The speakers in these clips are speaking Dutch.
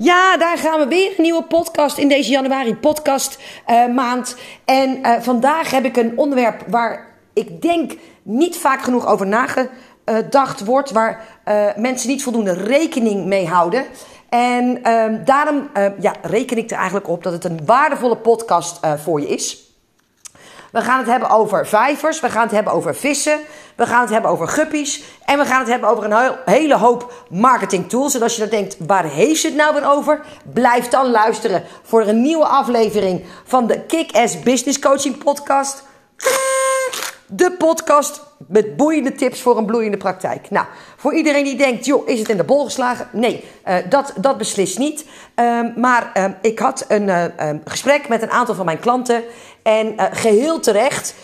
Ja, daar gaan we weer. Een nieuwe podcast in deze januari podcast uh, maand. En uh, vandaag heb ik een onderwerp waar ik denk niet vaak genoeg over nagedacht wordt. Waar uh, mensen niet voldoende rekening mee houden. En daarom ja, reken ik er eigenlijk op dat het een waardevolle podcast voor je is. We gaan het hebben over vijvers. We gaan het hebben over vissen. We gaan het hebben over guppies. En we gaan het hebben over een hele hoop marketing tools. En als je dan denkt, waar heeft het nou weer over? Blijf dan luisteren voor een nieuwe aflevering van de Kick-Ass Business Coaching Podcast. De podcast met boeiende tips voor een bloeiende praktijk. Nou, voor iedereen die denkt, joh, is het in de bol geslagen? Nee, uh, dat, dat beslist niet. Uh, maar uh, ik had een uh, gesprek met een aantal van mijn klanten. En geheel terecht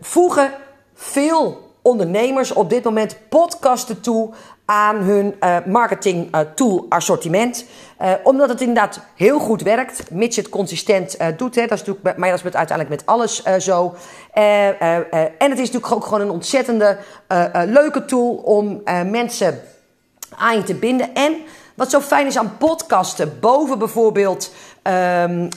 voegen veel ondernemers op dit moment podcasten toe aan hun uh, marketing uh, tool assortiment. Uh, omdat het inderdaad heel goed werkt, mits je het consistent doet. Hè. Dat is natuurlijk, maar dat is met, uiteindelijk met alles zo. en het is natuurlijk ook gewoon een ontzettende leuke tool om mensen aan je te binden. En wat zo fijn is aan podcasten, boven bijvoorbeeld um,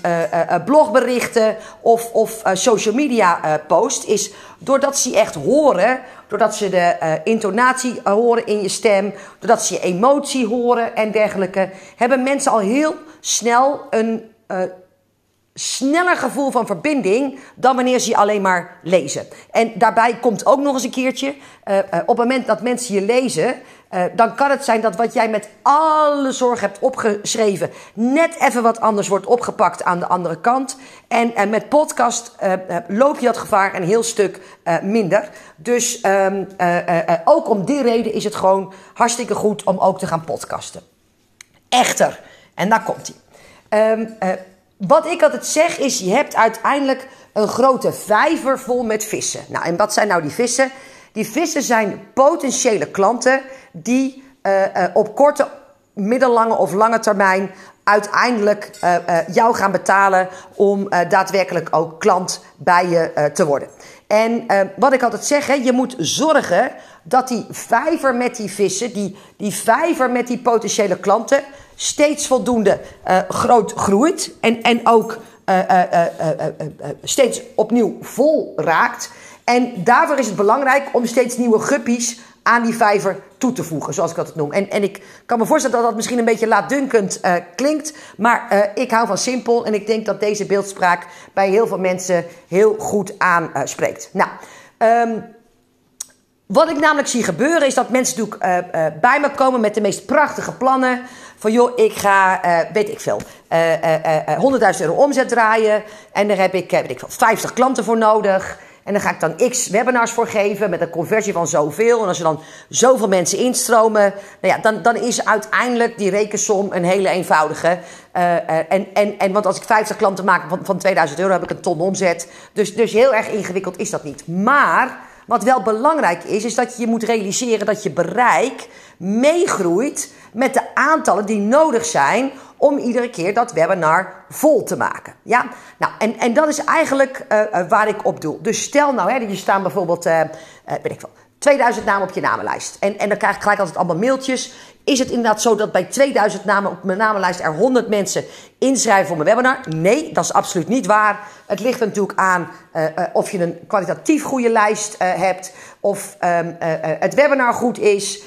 blogberichten of, of social media post, is doordat ze je echt horen, doordat ze de intonatie horen in je stem, doordat ze je emotie horen en dergelijke, hebben mensen al heel snel een sneller gevoel van verbinding dan wanneer ze je alleen maar lezen. En daarbij komt ook nog eens een keertje, uh, uh, op het moment dat mensen je lezen, uh, dan kan het zijn dat wat jij met alle zorg hebt opgeschreven, net even wat anders wordt opgepakt aan de andere kant. En, en met podcast loop je dat gevaar een heel stuk minder. Dus um, ook om die reden is het gewoon hartstikke goed om ook te gaan podcasten. Echter, en daar komt hij. Um, wat ik altijd zeg is, je hebt uiteindelijk een grote vijver vol met vissen. Nou, en wat zijn nou die vissen? Die vissen zijn potentiële klanten die uh, uh, op korte, middellange of lange termijn uiteindelijk uh, jou gaan betalen om daadwerkelijk ook klant bij je te worden. En wat ik altijd zeg, hè, je moet zorgen dat die vijver met die vissen, die, die vijver met die potentiële klanten, steeds voldoende uh, groot groeit en, en ook uh, uh, steeds opnieuw vol raakt. En daarvoor is het belangrijk om steeds nieuwe guppies aan die vijver toe te voegen, zoals ik dat noem. En, en ik kan me voorstellen dat dat misschien een beetje laatdunkend klinkt, maar ik hou van simpel en ik denk dat deze beeldspraak bij heel veel mensen heel goed aanspreekt. nou, um, wat ik namelijk zie gebeuren is dat mensen natuurlijk bij me komen met de meest prachtige plannen. Van joh, ik ga, uh, weet ik veel, 100.000 euro omzet draaien. En daar heb ik, weet ik veel, 50 klanten voor nodig. En dan ga ik dan x webinars voor geven met een conversie van zoveel. En als er dan zoveel mensen instromen, nou ja, dan, dan is uiteindelijk die rekensom een hele eenvoudige. en, en, en want als ik 50 klanten maak van, van 2000 euro, heb ik een ton omzet. Dus, dus heel erg ingewikkeld is dat niet. Maar wat wel belangrijk is, is dat je moet realiseren dat je bereik meegroeit met de aantallen die nodig zijn om iedere keer dat webinar vol te maken. Ja, nou, en, en dat is eigenlijk uh, waar ik op doe. Dus stel nou, hè, je staan bijvoorbeeld, uh, weet ik veel, 2000 namen op je namenlijst. En, en dan krijg ik gelijk altijd allemaal mailtjes. Is het inderdaad zo dat bij 2000 namen op mijn namenlijst er 100 mensen inschrijven voor mijn webinar? Nee, dat is absoluut niet waar. Het ligt natuurlijk aan uh, uh, of je een kwalitatief goede lijst uh, hebt, of um, het webinar goed is.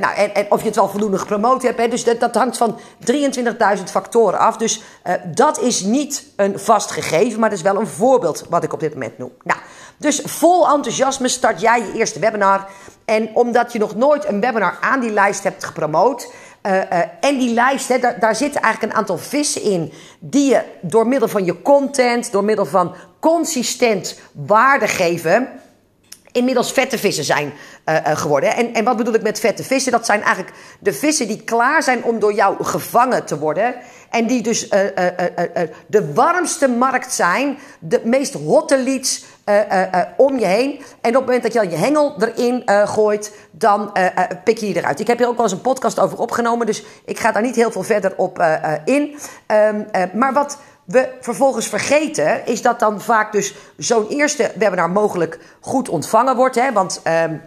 nou, en, of je het wel voldoende gepromoot hebt. Hè. Dus dat, hangt van 23.000 factoren af. Dus dat is niet een vast gegeven, maar dat is wel een voorbeeld wat ik op dit moment noem. Nou, dus vol enthousiasme start jij je eerste webinar. En omdat je nog nooit een webinar aan die lijst hebt gepromoot. Uh, en die lijst, hè, daar, daar zitten eigenlijk een aantal vissen in. Die je door middel van je content, door middel van consistent waarde geven. Inmiddels vette vissen zijn uh, geworden. En, en wat bedoel ik met vette vissen? Dat zijn eigenlijk de vissen die klaar zijn om door jou gevangen te worden. En die dus de warmste markt zijn. De meest hotte leads om je heen. En op het moment dat je je hengel erin gooit, dan pik je die eruit. Ik heb hier ook wel eens een podcast over opgenomen, dus ik ga daar niet heel veel verder op in. Um, maar wat we vervolgens vergeten, is dat dan vaak dus zo'n eerste webinar mogelijk goed ontvangen wordt. Hè? Want um,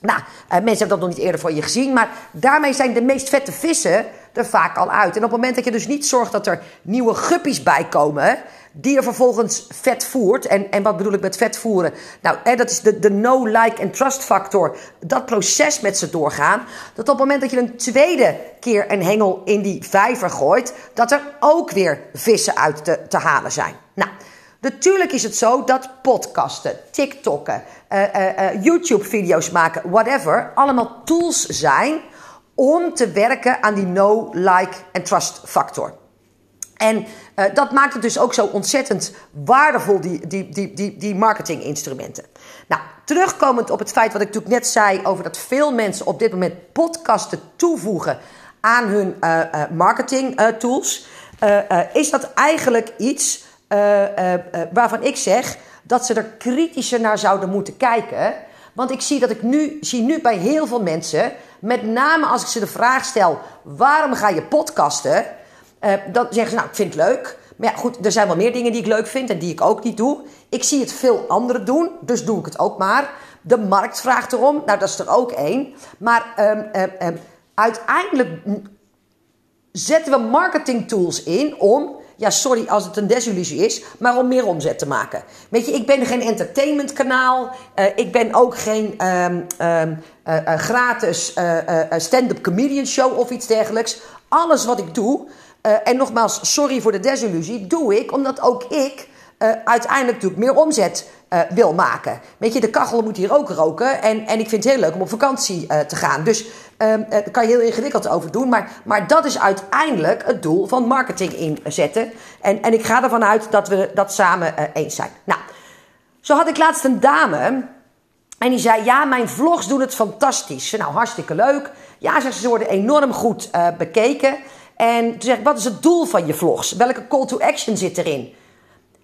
Nou, uh, mensen hebben dat nog niet eerder voor je gezien, maar daarmee zijn de meest vette vissen er vaak al uit. En op het moment dat je dus niet zorgt dat er nieuwe guppies bij komen, die je vervolgens vet voert. En, en wat bedoel ik met vet voeren? Nou, hè, dat is de, de no, like en trust factor. Dat proces met ze doorgaan. Dat op het moment dat je een tweede keer een hengel in die vijver gooit, dat er ook weer vissen uit te, halen zijn. Nou. Natuurlijk is het zo dat podcasten, TikTokken, uh, uh, uh, YouTube-video's maken, whatever, allemaal tools zijn om te werken aan die no, like en trust factor. En uh, dat maakt het dus ook zo ontzettend waardevol, die, die, die, die, die marketinginstrumenten. Nou, terugkomend op het feit wat ik natuurlijk net zei over dat veel mensen op dit moment podcasten toevoegen aan hun uh, marketing tools, is dat eigenlijk iets waarvan ik zeg dat ze er kritischer naar zouden moeten kijken. Want ik zie dat ik nu, zie nu bij heel veel mensen, met name als ik ze de vraag stel: waarom ga je podcasten? Uh, dan zeggen ze, nou, ik vind het leuk. Maar ja, goed, er zijn wel meer dingen die ik leuk vind en die ik ook niet doe. Ik zie het veel anderen doen, dus doe ik het ook maar. De markt vraagt erom, nou, dat is er ook één. Maar um, um, uiteindelijk zetten we marketing tools in om, ja, sorry als het een desillusie is, maar om meer omzet te maken. Weet je, ik ben geen entertainmentkanaal. Uh, ik ben ook geen uh, gratis stand-up comedian show of iets dergelijks. Alles wat ik doe, uh, en nogmaals, sorry voor de desillusie, doe ik omdat ook ik uh, uiteindelijk natuurlijk meer omzet uh, wil maken. Weet je, de kachel moet hier ook roken. En, en ik vind het heel leuk om op vakantie te gaan. Dus um, daar kan je heel ingewikkeld over doen. Maar, maar dat is uiteindelijk het doel van marketing inzetten. En, en ik ga ervan uit dat we dat samen eens zijn. Nou, zo had ik laatst een dame. En die zei: Ja, mijn vlogs doen het fantastisch. Nou, hartstikke leuk. Ja, ze, ze worden enorm goed bekeken. En toen zeg wat is het doel van je vlogs? Welke call to action zit erin?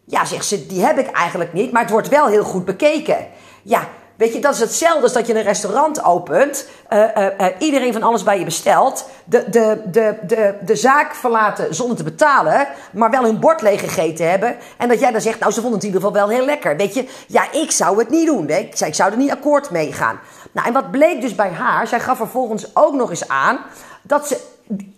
Ja, zegt ze, die heb ik eigenlijk niet, maar het wordt wel heel goed bekeken. Ja, weet je, dat is hetzelfde als dat je een restaurant opent. Uh, uh, uh, iedereen van alles bij je bestelt. De, de, de, de, de zaak verlaten zonder te betalen. Maar wel hun bord leeg gegeten hebben. En dat jij dan zegt, nou, ze vonden het in ieder geval wel heel lekker. Weet je, ja, ik zou het niet doen. Ik, ik zou er niet akkoord mee gaan. Nou, en wat bleek dus bij haar? Zij gaf vervolgens ook nog eens aan dat ze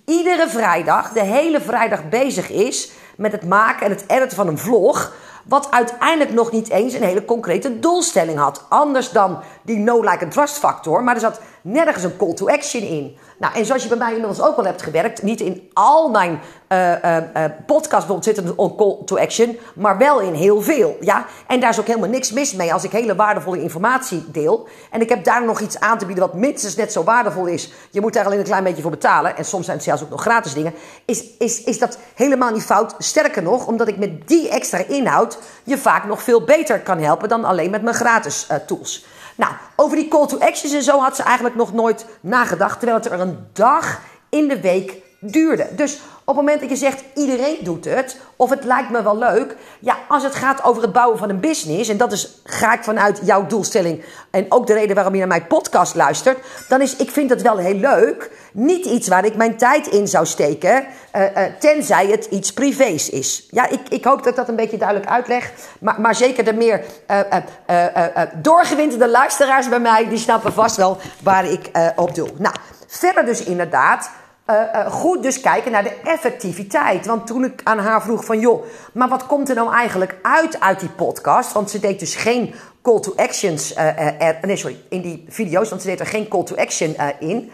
iedere vrijdag, de hele vrijdag bezig is met het maken en het editen van een vlog. Wat uiteindelijk nog niet eens een hele concrete doelstelling had. Anders dan die no like and trust factor. Maar er zat nergens een call to action in. Nou, en zoals je bij mij inmiddels ook al hebt gewerkt, niet in al mijn uh, uh, uh, podcasts zit een call to action, maar wel in heel veel. Ja? En daar is ook helemaal niks mis mee als ik hele waardevolle informatie deel. En ik heb daar nog iets aan te bieden wat minstens net zo waardevol is. Je moet daar alleen een klein beetje voor betalen. En soms zijn het zelfs ook nog gratis dingen. Is, is, is dat helemaal niet fout. Sterker nog, omdat ik met die extra inhoud je vaak nog veel beter kan helpen dan alleen met mijn gratis tools. Nou, over die call to actions en zo had ze eigenlijk nog nooit nagedacht. Terwijl het er een dag in de week duurde. Dus op het moment dat je zegt iedereen doet het, of het lijkt me wel leuk. Ja, als het gaat over het bouwen van een business, en dat is, ga ik vanuit jouw doelstelling en ook de reden waarom je naar mijn podcast luistert, dan is ik vind het wel heel leuk. Niet iets waar ik mijn tijd in zou steken, uh, uh, tenzij het iets privés is. Ja, ik, ik hoop dat ik dat een beetje duidelijk uitleg. Maar, maar zeker de meer uh, doorgewinterde luisteraars bij mij, die snappen vast wel waar ik op doe. Nou, verder dus inderdaad uh, goed dus kijken naar de effectiviteit. Want toen ik aan haar vroeg van... joh, maar wat komt er nou eigenlijk uit uit die podcast? Want ze deed dus geen call to actions... Uh, nee, sorry, in die video's, want ze deed er geen call to action in.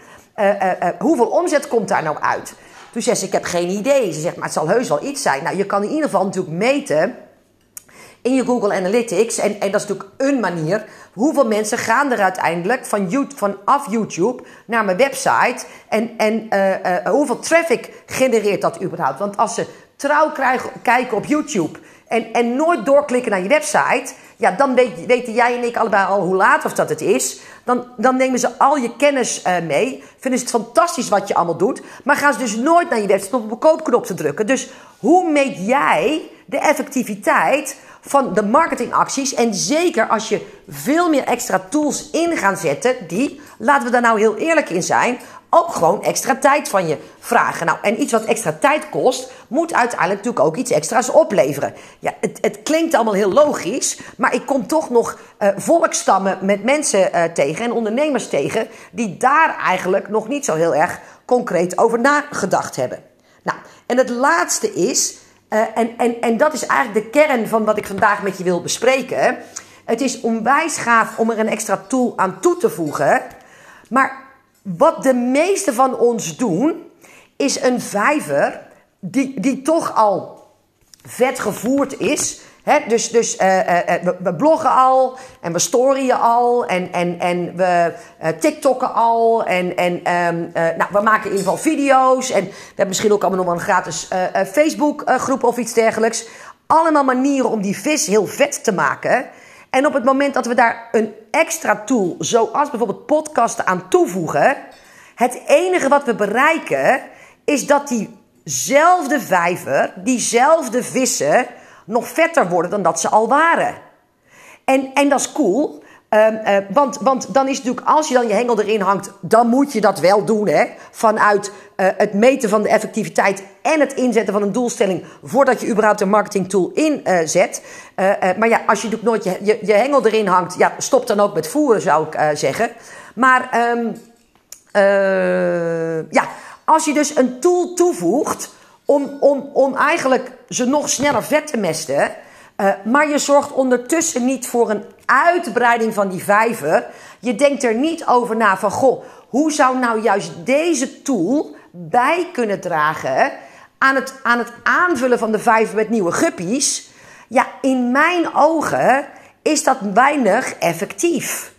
hoeveel omzet komt daar nou uit? Toen zei ze, ik heb geen idee. Ze zegt, maar het zal heus wel iets zijn. Nou, je kan in ieder geval natuurlijk meten in je Google Analytics. En, en dat is natuurlijk een manier. Hoeveel mensen gaan er uiteindelijk van YouTube, vanaf YouTube naar mijn website? En, en uh, uh, hoeveel traffic genereert dat überhaupt? Want als ze trouw krijgen, kijken op YouTube en, en nooit doorklikken naar je website, ja, dan weet, weten jij en ik allebei al hoe laat of dat het is. Dan, dan nemen ze al je kennis uh, mee. Vinden ze het fantastisch wat je allemaal doet. Maar gaan ze dus nooit naar je website om op een koopknop te drukken. Dus hoe meet jij de effectiviteit van de marketingacties. En zeker als je veel meer extra tools in gaan zetten, die, laten we daar nou heel eerlijk in zijn, ook gewoon extra tijd van je vragen. Nou, en iets wat extra tijd kost, moet uiteindelijk natuurlijk ook iets extra's opleveren. Ja, het, het klinkt allemaal heel logisch, maar ik kom toch nog uh, volkstammen met mensen uh, tegen en ondernemers tegen die daar eigenlijk nog niet zo heel erg concreet over nagedacht hebben. Nou, en het laatste is, uh, en, en, en dat is eigenlijk de kern van wat ik vandaag met je wil bespreken. Het is onwijs gaaf om er een extra tool aan toe te voegen. Maar wat de meeste van ons doen, is een vijver die, die toch al vet gevoerd is. Dus dus uh, uh, we, bloggen al en we storyen al en, en, en we TikTokken al. En, en um, nou, we maken in ieder geval video's. En we hebben misschien ook allemaal nog wel een gratis Facebook groep of iets dergelijks. Allemaal manieren om die vis heel vet te maken. En op het moment dat we daar een extra tool, zoals bijvoorbeeld podcasten, aan toevoegen. Het enige wat we bereiken is dat diezelfde vijver, diezelfde vissen, nog vetter worden dan dat ze al waren. En, en dat is cool. Um, uh, want, want dan is natuurlijk, als je dan je hengel erin hangt, dan moet je dat wel doen. Hè? Vanuit uh, het meten van de effectiviteit en het inzetten van een doelstelling voordat je überhaupt een marketingtool inzet. Uh, maar ja, als je natuurlijk nooit je, je, je, hengel erin hangt, ja, stop dan ook met voeren, zou ik zeggen. Maar um, ja, als je dus een tool toevoegt om, om, om eigenlijk ze nog sneller vet te mesten. Uh, maar je zorgt ondertussen niet voor een uitbreiding van die vijver. Je denkt er niet over na van, goh, hoe zou nou juist deze tool bij kunnen dragen aan het, aan het aanvullen van de vijver met nieuwe guppies? Ja, in mijn ogen is dat weinig effectief.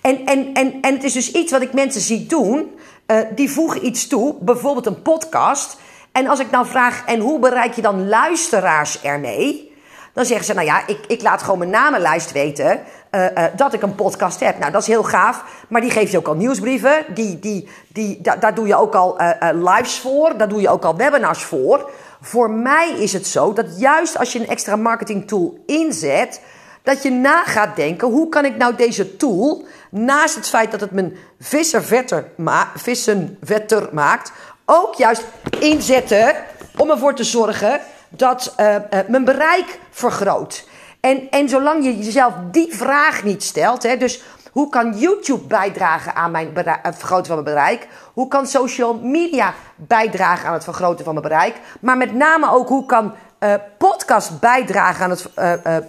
En, en, en, en het is dus iets wat ik mensen zie doen. Uh, die voegen iets toe, bijvoorbeeld een podcast. En als ik nou vraag, en hoe bereik je dan luisteraars ermee? Dan zeggen ze, nou ja, ik, ik laat gewoon mijn namenlijst weten uh, uh, dat ik een podcast heb. Nou, dat is heel gaaf. Maar die geef je ook al nieuwsbrieven. Die, die, die, da, daar doe je ook al uh, lives voor. Daar doe je ook al webinars voor. Voor mij is het zo dat juist als je een extra marketing tool inzet... dat je na gaat denken, hoe kan ik nou deze tool... naast het feit dat het mijn vissen vetter, vissen vetter maakt... ook juist inzetten om ervoor te zorgen dat uh, uh, mijn bereik vergroot. En, en zolang je jezelf die vraag niet stelt, hè, dus hoe kan YouTube bijdragen aan mijn het vergroten van mijn bereik? Hoe kan social media bijdragen aan het vergroten van mijn bereik? Maar met name ook hoe kan uh, podcast bijdragen aan het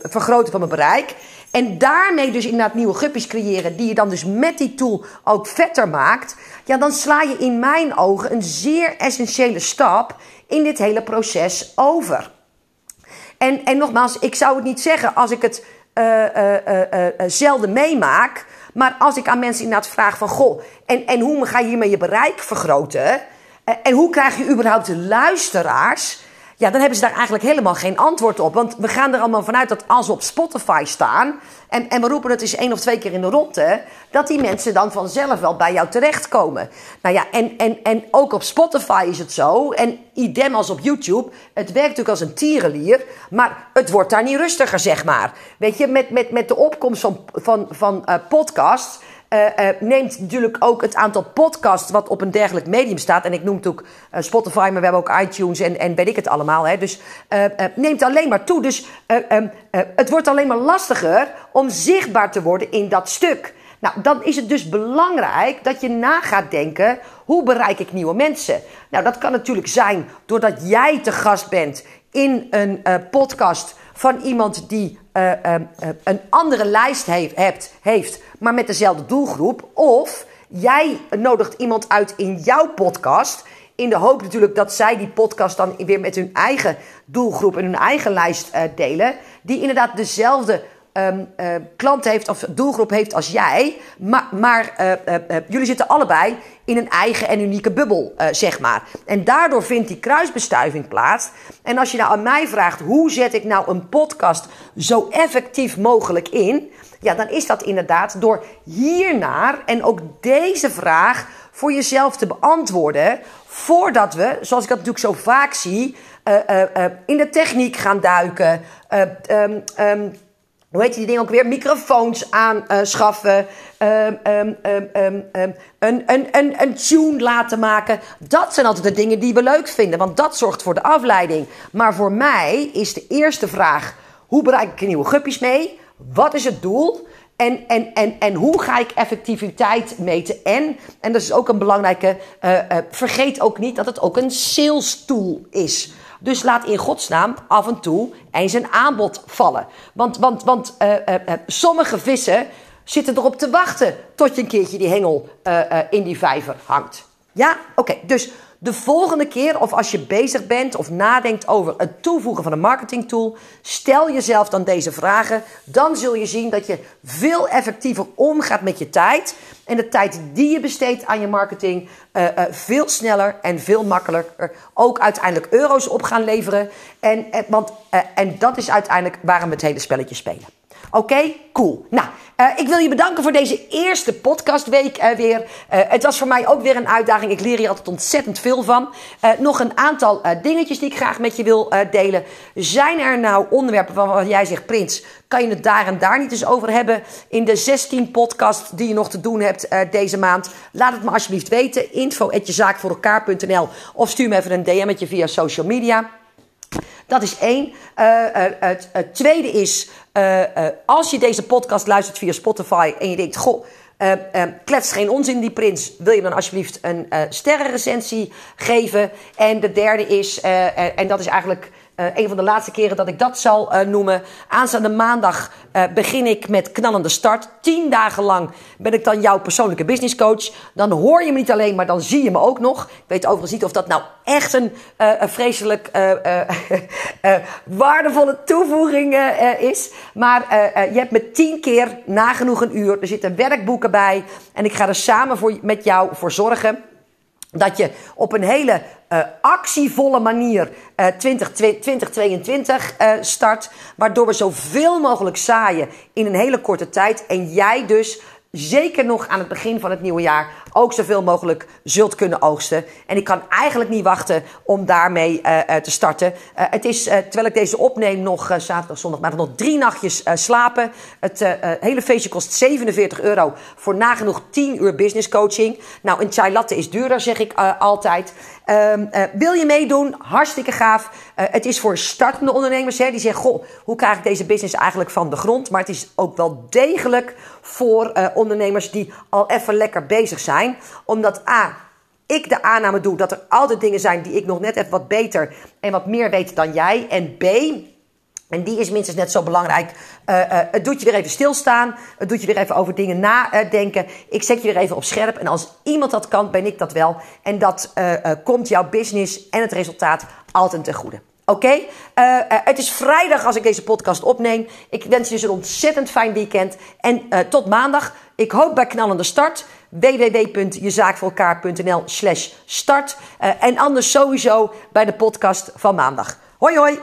vergroten van mijn bereik? En daarmee dus inderdaad nieuwe guppies creëren, die je dan dus met die tool ook vetter maakt. Ja, dan sla je in mijn ogen een zeer essentiële stap in dit hele proces over. En, en nogmaals, ik zou het niet zeggen als ik het uh, uh, uh, zelden meemaak. Maar als ik aan mensen inderdaad vraag van... Goh, en, en hoe ga je hiermee je bereik vergroten? en hoe krijg je überhaupt luisteraars? Ja, dan hebben ze daar eigenlijk helemaal geen antwoord op. Want we gaan er allemaal vanuit dat als we op Spotify staan... en, en we roepen het eens één of twee keer in de ronde... dat die mensen dan vanzelf wel bij jou terechtkomen. Nou ja, en, en, en ook op Spotify is het zo. En idem als op YouTube. Het werkt natuurlijk als een tierenlier... maar het wordt daar niet rustiger, zeg maar. Weet je, met, met, met de opkomst van, van, van uh, podcasts... Uh, uh, neemt natuurlijk ook het aantal podcasts wat op een dergelijk medium staat. En ik noem ook uh, Spotify, maar we hebben ook iTunes en, en weet ik het allemaal. Hè. Dus neemt alleen maar toe. Dus het wordt alleen maar lastiger om zichtbaar te worden in dat stuk. Nou, dan is het dus belangrijk dat je na gaat denken: hoe bereik ik nieuwe mensen? Nou, dat kan natuurlijk zijn doordat jij te gast bent in een podcast van iemand die uh, uh, een andere lijst heeft, hebt, heeft, maar met dezelfde doelgroep. Of jij nodigt iemand uit in jouw podcast. In de hoop natuurlijk dat zij die podcast dan weer met hun eigen doelgroep en hun eigen lijst delen. Die inderdaad dezelfde um, klant heeft of doelgroep heeft als jij. Maar, maar uh, uh, jullie zitten allebei in een eigen en unieke bubbel, zeg maar. En daardoor vindt die kruisbestuiving plaats. En als je nou aan mij vraagt, hoe zet ik nou een podcast zo effectief mogelijk in? Ja, dan is dat inderdaad door hiernaar en ook deze vraag voor jezelf te beantwoorden voordat we, zoals ik dat natuurlijk zo vaak zie, in de techniek gaan duiken. Um, um, hoe heet die dingen ook weer? Microfoons aanschaffen. Um, um, um, een, een, een, een tune laten maken. Dat zijn altijd de dingen die we leuk vinden. Want dat zorgt voor de afleiding. Maar voor mij is de eerste vraag: hoe bereik ik nieuwe guppies mee? Wat is het doel? En, en, en, en hoe ga ik effectiviteit meten? En, en dat is ook een belangrijke, uh, uh, vergeet ook niet dat het ook een sales tool is. Dus laat in godsnaam af en toe eens een aanbod vallen. Want, want, want uh, sommige vissen zitten erop te wachten tot je een keertje die hengel in die vijver hangt. Ja, oké. Dus de volgende keer, of als je bezig bent of nadenkt over het toevoegen van een marketingtool, stel jezelf dan deze vragen. Dan zul je zien dat je veel effectiever omgaat met je tijd. En de tijd die je besteedt aan je marketing uh, uh, veel sneller en veel makkelijker ook uiteindelijk euro's op gaan leveren. En, uh, want, en dat is uiteindelijk waarom we het hele spelletje spelen. Oké, cool. Nou, uh, ik wil je bedanken voor deze eerste podcastweek uh, weer. Uh, het was voor mij ook weer een uitdaging. Ik leer hier altijd ontzettend veel van. nog een aantal dingetjes die ik graag met je wil delen. Zijn er nou onderwerpen waarvan jij zegt, Prins, kan je het daar en daar niet eens over hebben in de 16 podcast die je nog te doen hebt deze maand? Laat het me alsjeblieft weten. Info elkaar.nl of stuur me even een DM'tje via social media. Dat is één. Uh, het, het, tweede is, uh, als je deze podcast luistert via Spotify en je denkt, goh, klets geen onzin die prins, wil je dan alsjeblieft een sterrenrecensie geven? En de derde is, en dat is eigenlijk uh, een van de laatste keren dat ik dat zal uh, noemen. Aanstaande maandag uh, begin ik met knallende start. Tien dagen lang ben ik dan jouw persoonlijke business coach. Dan hoor je me niet alleen, maar dan zie je me ook nog. Ik weet overigens niet of dat nou echt een, een vreselijk waardevolle toevoeging is. Maar je hebt me tien keer nagenoeg een uur. Er zitten werkboeken bij. En ik ga er samen voor, met jou voor zorgen dat je op een hele uh, actievolle manier uh, 20, 2022 uh, start. Waardoor we zoveel mogelijk zaaien in een hele korte tijd. En jij dus zeker nog aan het begin van het nieuwe jaar ook zoveel mogelijk zult kunnen oogsten. En ik kan eigenlijk niet wachten om daarmee uh, uh, te starten. Uh, het is, terwijl ik deze opneem, nog zaterdag, zondag, maar nog drie nachtjes slapen. Het hele feestje kost 47 euro voor nagenoeg 10 uur business coaching. Nou, een chai latte is duurder, zeg ik altijd. Uh, wil je meedoen? Hartstikke gaaf. Het is voor startende ondernemers hè, die zeggen: Goh, hoe krijg ik deze business eigenlijk van de grond? Maar het is ook wel degelijk voor uh, ondernemers die al even lekker bezig zijn. Omdat A. Ik de aanname doe dat er altijd dingen zijn die ik nog net even wat beter en wat meer weet dan jij. En B. En die is minstens net zo belangrijk. Uh, uh, het doet je weer even stilstaan. Het doet je weer even over dingen nadenken. Ik zet je weer even op scherp. En als iemand dat kan, ben ik dat wel. En dat komt jouw business en het resultaat altijd ten goede. Oké? Okay? het is vrijdag als ik deze podcast opneem. Ik wens je dus een ontzettend fijn weekend. En tot maandag. Ik hoop bij knallende start www.jezaakvoorelkaar.nl slash start. en anders sowieso bij de podcast van maandag. Hoi hoi!